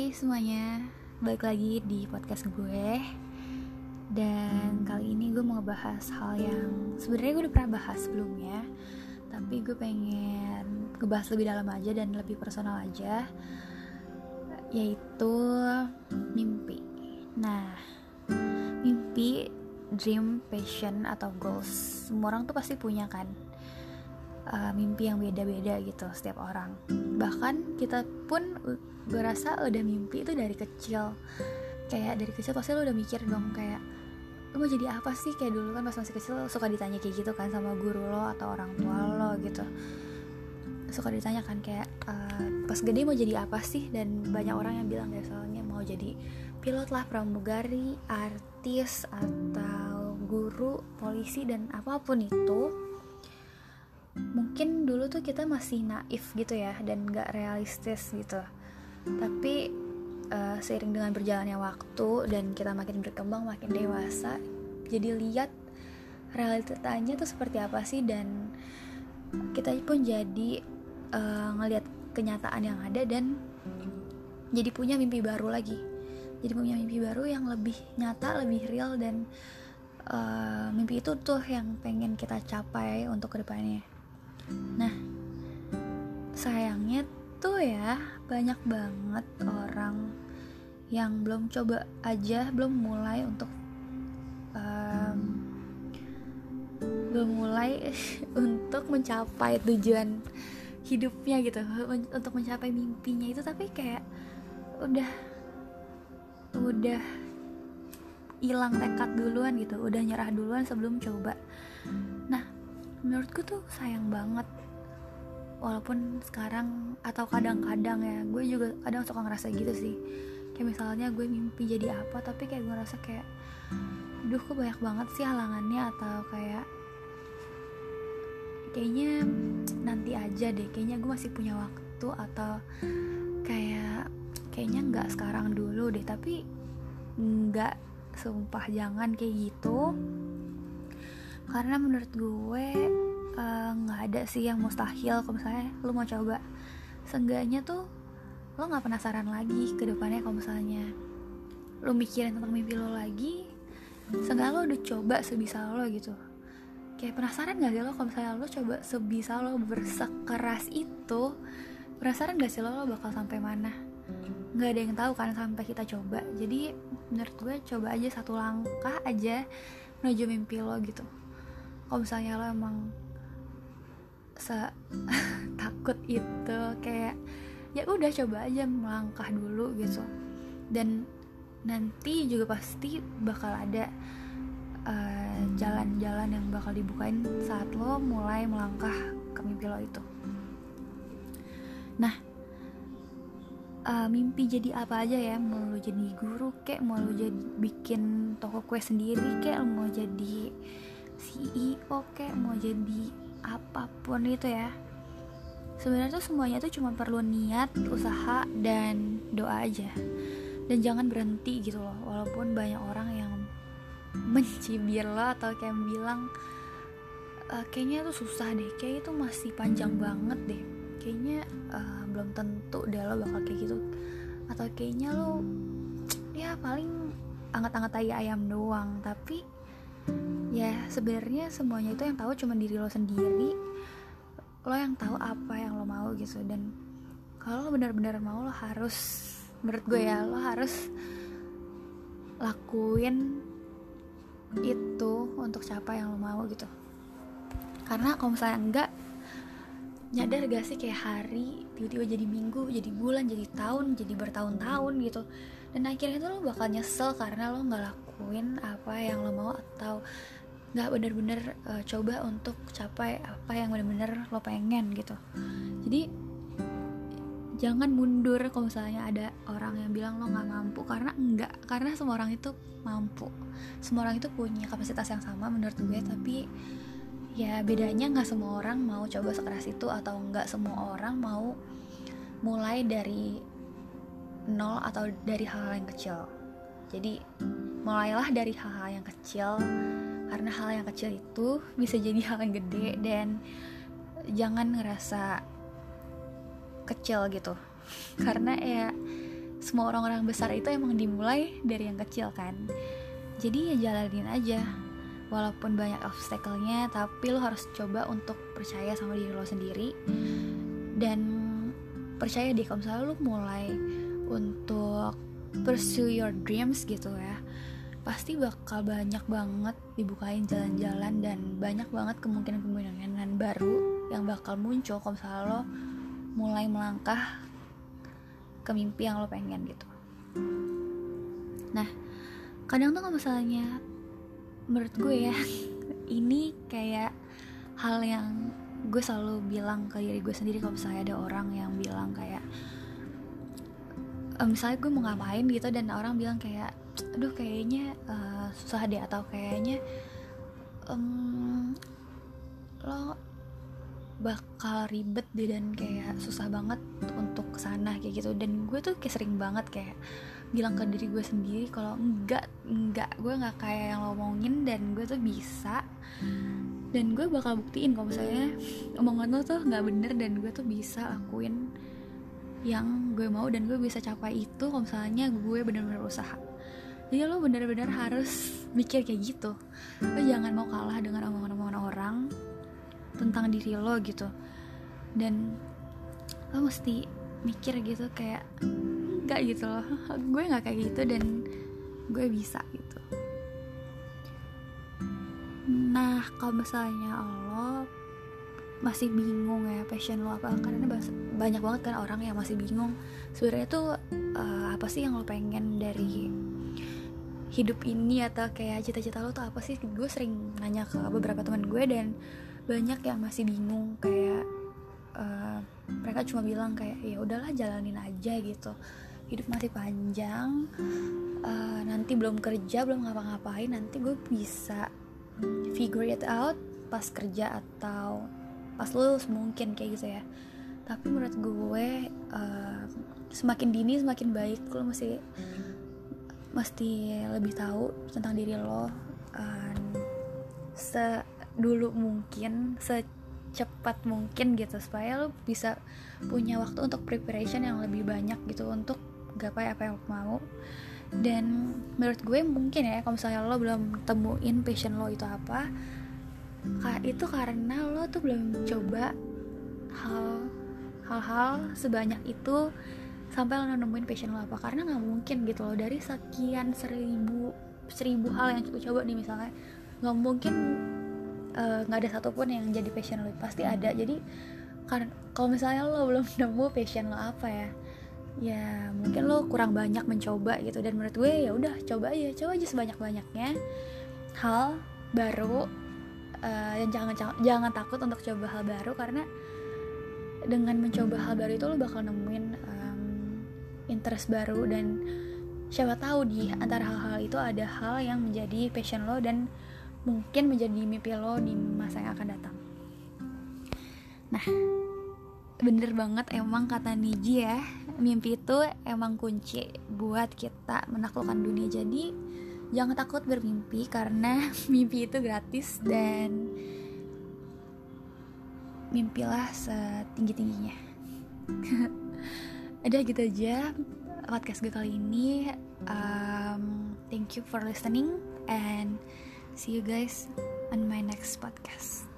Hai semuanya, balik lagi di podcast gue. Dan kali ini gue mau ngebahas hal yang sebenarnya gue udah pernah bahas sebelumnya Tapi gue pengen ngebahas lebih dalam aja dan lebih personal aja Yaitu mimpi. Nah, mimpi, dream, passion, atau goals. Semua orang tuh pasti punya kan uh, mimpi yang beda-beda gitu setiap orang. Bahkan kita pun gue rasa udah mimpi itu dari kecil. Kayak dari kecil pasti lo udah mikir dong kayak lo mau jadi apa sih? Kayak dulu kan pas masih kecil suka ditanya kayak gitu kan sama guru lo atau orang tua lo gitu. Suka ditanya kan kayak uh, pas gede mau jadi apa sih? Dan banyak orang yang bilang kayak soalnya mau jadi pilot lah pramugari artis atau guru polisi dan apa pun itu mungkin dulu tuh kita masih naif gitu ya dan gak realistis gitu. Tapi uh, seiring dengan berjalannya waktu dan kita makin berkembang makin dewasa jadi lihat realitanya tuh seperti apa sih dan kita pun jadi uh, ngelihat kenyataan yang ada dan jadi punya mimpi baru lagi. Jadi punya mimpi baru yang lebih nyata lebih real dan uh, mimpi itu tuh yang pengen kita capai untuk ke depannya Nah, sayangnya tuh ya banyak banget orang yang belum coba aja, belum mulai untuk um, belum mulai untuk mencapai tujuan hidupnya gitu, untuk mencapai mimpinya itu tapi kayak udah udah hilang tekad duluan gitu, udah nyerah duluan sebelum coba. Nah, menurutku tuh sayang banget. Walaupun sekarang atau kadang-kadang ya gue juga kadang suka ngerasa gitu sih. Kayak misalnya gue mimpi jadi apa tapi kayak gue ngerasa kayak duh kok banyak banget sih halangannya? Atau kayak kayaknya nanti aja deh kayaknya gue masih punya waktu atau kayak kayaknya nggak sekarang dulu deh tapi nggak sumpah jangan kayak gitu. Karena menurut gue nggak uh, ada sih yang mustahil. Kalau misalnya lo mau coba seenggaknya tuh lo nggak penasaran lagi ke depannya kalau misalnya lo mikirin tentang mimpi lo lagi seenggaknya lo udah coba sebisa lo gitu. Kayak penasaran gak sih lo kalau misalnya lo coba sebisa lo bersekeras itu penasaran gak sih lo, lo bakal sampai mana? Nggak ada yang tahu kan sampai kita coba. Jadi menurut gue coba aja satu langkah aja menuju mimpi lo gitu. Kalau misalnya lo emang takut itu kayak ya udah coba aja melangkah dulu gitu. Dan nanti juga pasti bakal ada eh, jalan-jalan uh, yang bakal dibukain saat lo mulai melangkah ke mimpi lo itu. Nah uh, mimpi jadi apa aja ya? Mau lo jadi guru kek? Mau lo jadi bikin toko kue sendiri kek? Mau jadi CEO kayak mau jadi apa pun itu ya. Sebenarnya tuh semuanya tuh cuma perlu niat usaha dan doa aja. Dan jangan berhenti gitu loh walaupun banyak orang yang mencibir lo atau kayak bilang e, kayaknya tuh susah deh kayak itu masih panjang banget deh. Kayaknya uh, belum tentu deh lo bakal kayak gitu. Atau kayaknya lo ya paling anget-anget ayam doang tapi ya sebenarnya semuanya itu yang tahu cuma diri lo sendiri. Lo yang tahu apa yang lo mau gitu. Dan kalau lo benar-benar mau lo harus menurut gue ya lo harus lakuin itu untuk capai yang lo mau gitu. Karena kalau misalnya enggak nyadar gak sih kayak hari tiba-tiba jadi minggu jadi bulan jadi tahun jadi bertahun-tahun gitu. Dan akhirnya tuh lo bakal nyesel karena lo nggak lakuin apa yang lo mau atau nggak bener-bener uh, coba untuk capai apa yang bener-bener lo pengen gitu. Jadi jangan mundur kalau misalnya ada orang yang bilang lo nggak mampu karena enggak karena semua orang itu mampu. Semua orang itu punya kapasitas yang sama menurut gue tapi ya bedanya nggak semua orang mau coba sekeras itu atau nggak semua orang mau mulai dari nol atau dari hal-hal yang kecil. Jadi mulailah dari hal-hal yang kecil karena hal yang kecil itu bisa jadi hal yang gede dan jangan ngerasa kecil gitu. Karena ya semua orang-orang besar itu emang dimulai dari yang kecil kan. Jadi ya jalanin aja walaupun banyak obstacle-nya tapi lo harus coba untuk percaya sama diri lo sendiri. Dan percaya deh kalau misalnya lo mulai untuk pursue your dreams gitu ya pasti bakal banyak banget dibukain jalan-jalan dan banyak banget kemungkinan-kemungkinan baru yang bakal muncul kalau misalnya lo mulai melangkah ke mimpi yang lo pengen gitu. Nah kadang tuh kalau misalnya menurut gue ya ini kayak hal yang gue selalu bilang ke diri gue sendiri kalau misalnya ada orang yang bilang kayak um, misalnya gue mau ngapain gitu dan orang bilang kayak aduh kayaknya uh, susah deh atau kayaknya um, lo bakal ribet deh dan kayak susah banget untuk ke sana kayak gitu. Dan gue tuh kayak sering banget kayak bilang ke diri gue sendiri kalau enggak enggak gue nggak kayak yang lo omongin dan gue tuh bisa. Dan gue bakal buktiin kalau misalnya omongan lo tuh nggak bener dan gue tuh bisa lakuin yang gue mau dan gue bisa capai itu kalau misalnya gue bener-bener usaha. Jadi lo bener-bener harus mikir kayak gitu. Lo jangan mau kalah dengan omongan-omongan orang tentang diri lo gitu. Dan lo mesti mikir gitu kayak nggak gitu loh. Gue nggak kayak gitu dan gue bisa gitu. Nah kalau misalnya lo masih bingung ya passion lo apa. Karena banyak banget kan orang yang masih bingung. Sebenarnya tuh uh, apa sih yang lo pengen dari hidup ini atau kayak cita-cita lo tuh apa sih? Gue sering nanya ke beberapa teman gue dan banyak yang masih bingung. Kayak uh, mereka cuma bilang kayak ya udahlah jalanin aja gitu. Hidup masih panjang uh, nanti belum kerja belum ngapa-ngapain nanti gue bisa figure it out pas kerja atau pas lulus mungkin kayak gitu ya. Tapi menurut gue uh, semakin dini semakin baik. Lo mesti mesti lebih tahu tentang diri lo uh, sedulu mungkin secepat mungkin gitu supaya lo bisa punya waktu untuk preparation yang lebih banyak gitu untuk gapai apa yang lo mau. Dan menurut gue mungkin ya kalau misalnya lo belum temuin passion lo itu apa itu karena lo tuh belum coba hal hal-hal sebanyak itu sampai lo nemuin passion lo apa. Karena nggak mungkin gitu loh dari sekian seribu seribu hal yang kita coba nih misalnya nggak mungkin eh, nggak uh, ada satupun yang jadi passion lo pasti ada. Jadi karena kalau misalnya lo belum nemu passion lo apa ya ya mungkin lo kurang banyak mencoba gitu. Dan menurut gue ya udah coba aja coba aja sebanyak banyaknya hal baru dan jangan jangan takut untuk coba hal baru karena dengan mencoba hal baru itu lo bakal nemuin um, interest baru dan siapa tahu di antara hal-hal itu ada hal yang menjadi passion lo dan mungkin menjadi mimpi lo di masa yang akan datang. Nah, bener banget emang kata Niji ya mimpi itu emang kunci buat kita menaklukkan dunia jadi jangan takut bermimpi karena mimpi itu gratis dan mimpilah setinggi tingginya ada gitu aja podcast gue kali ini. Um, thank you for listening and see you guys on my next podcast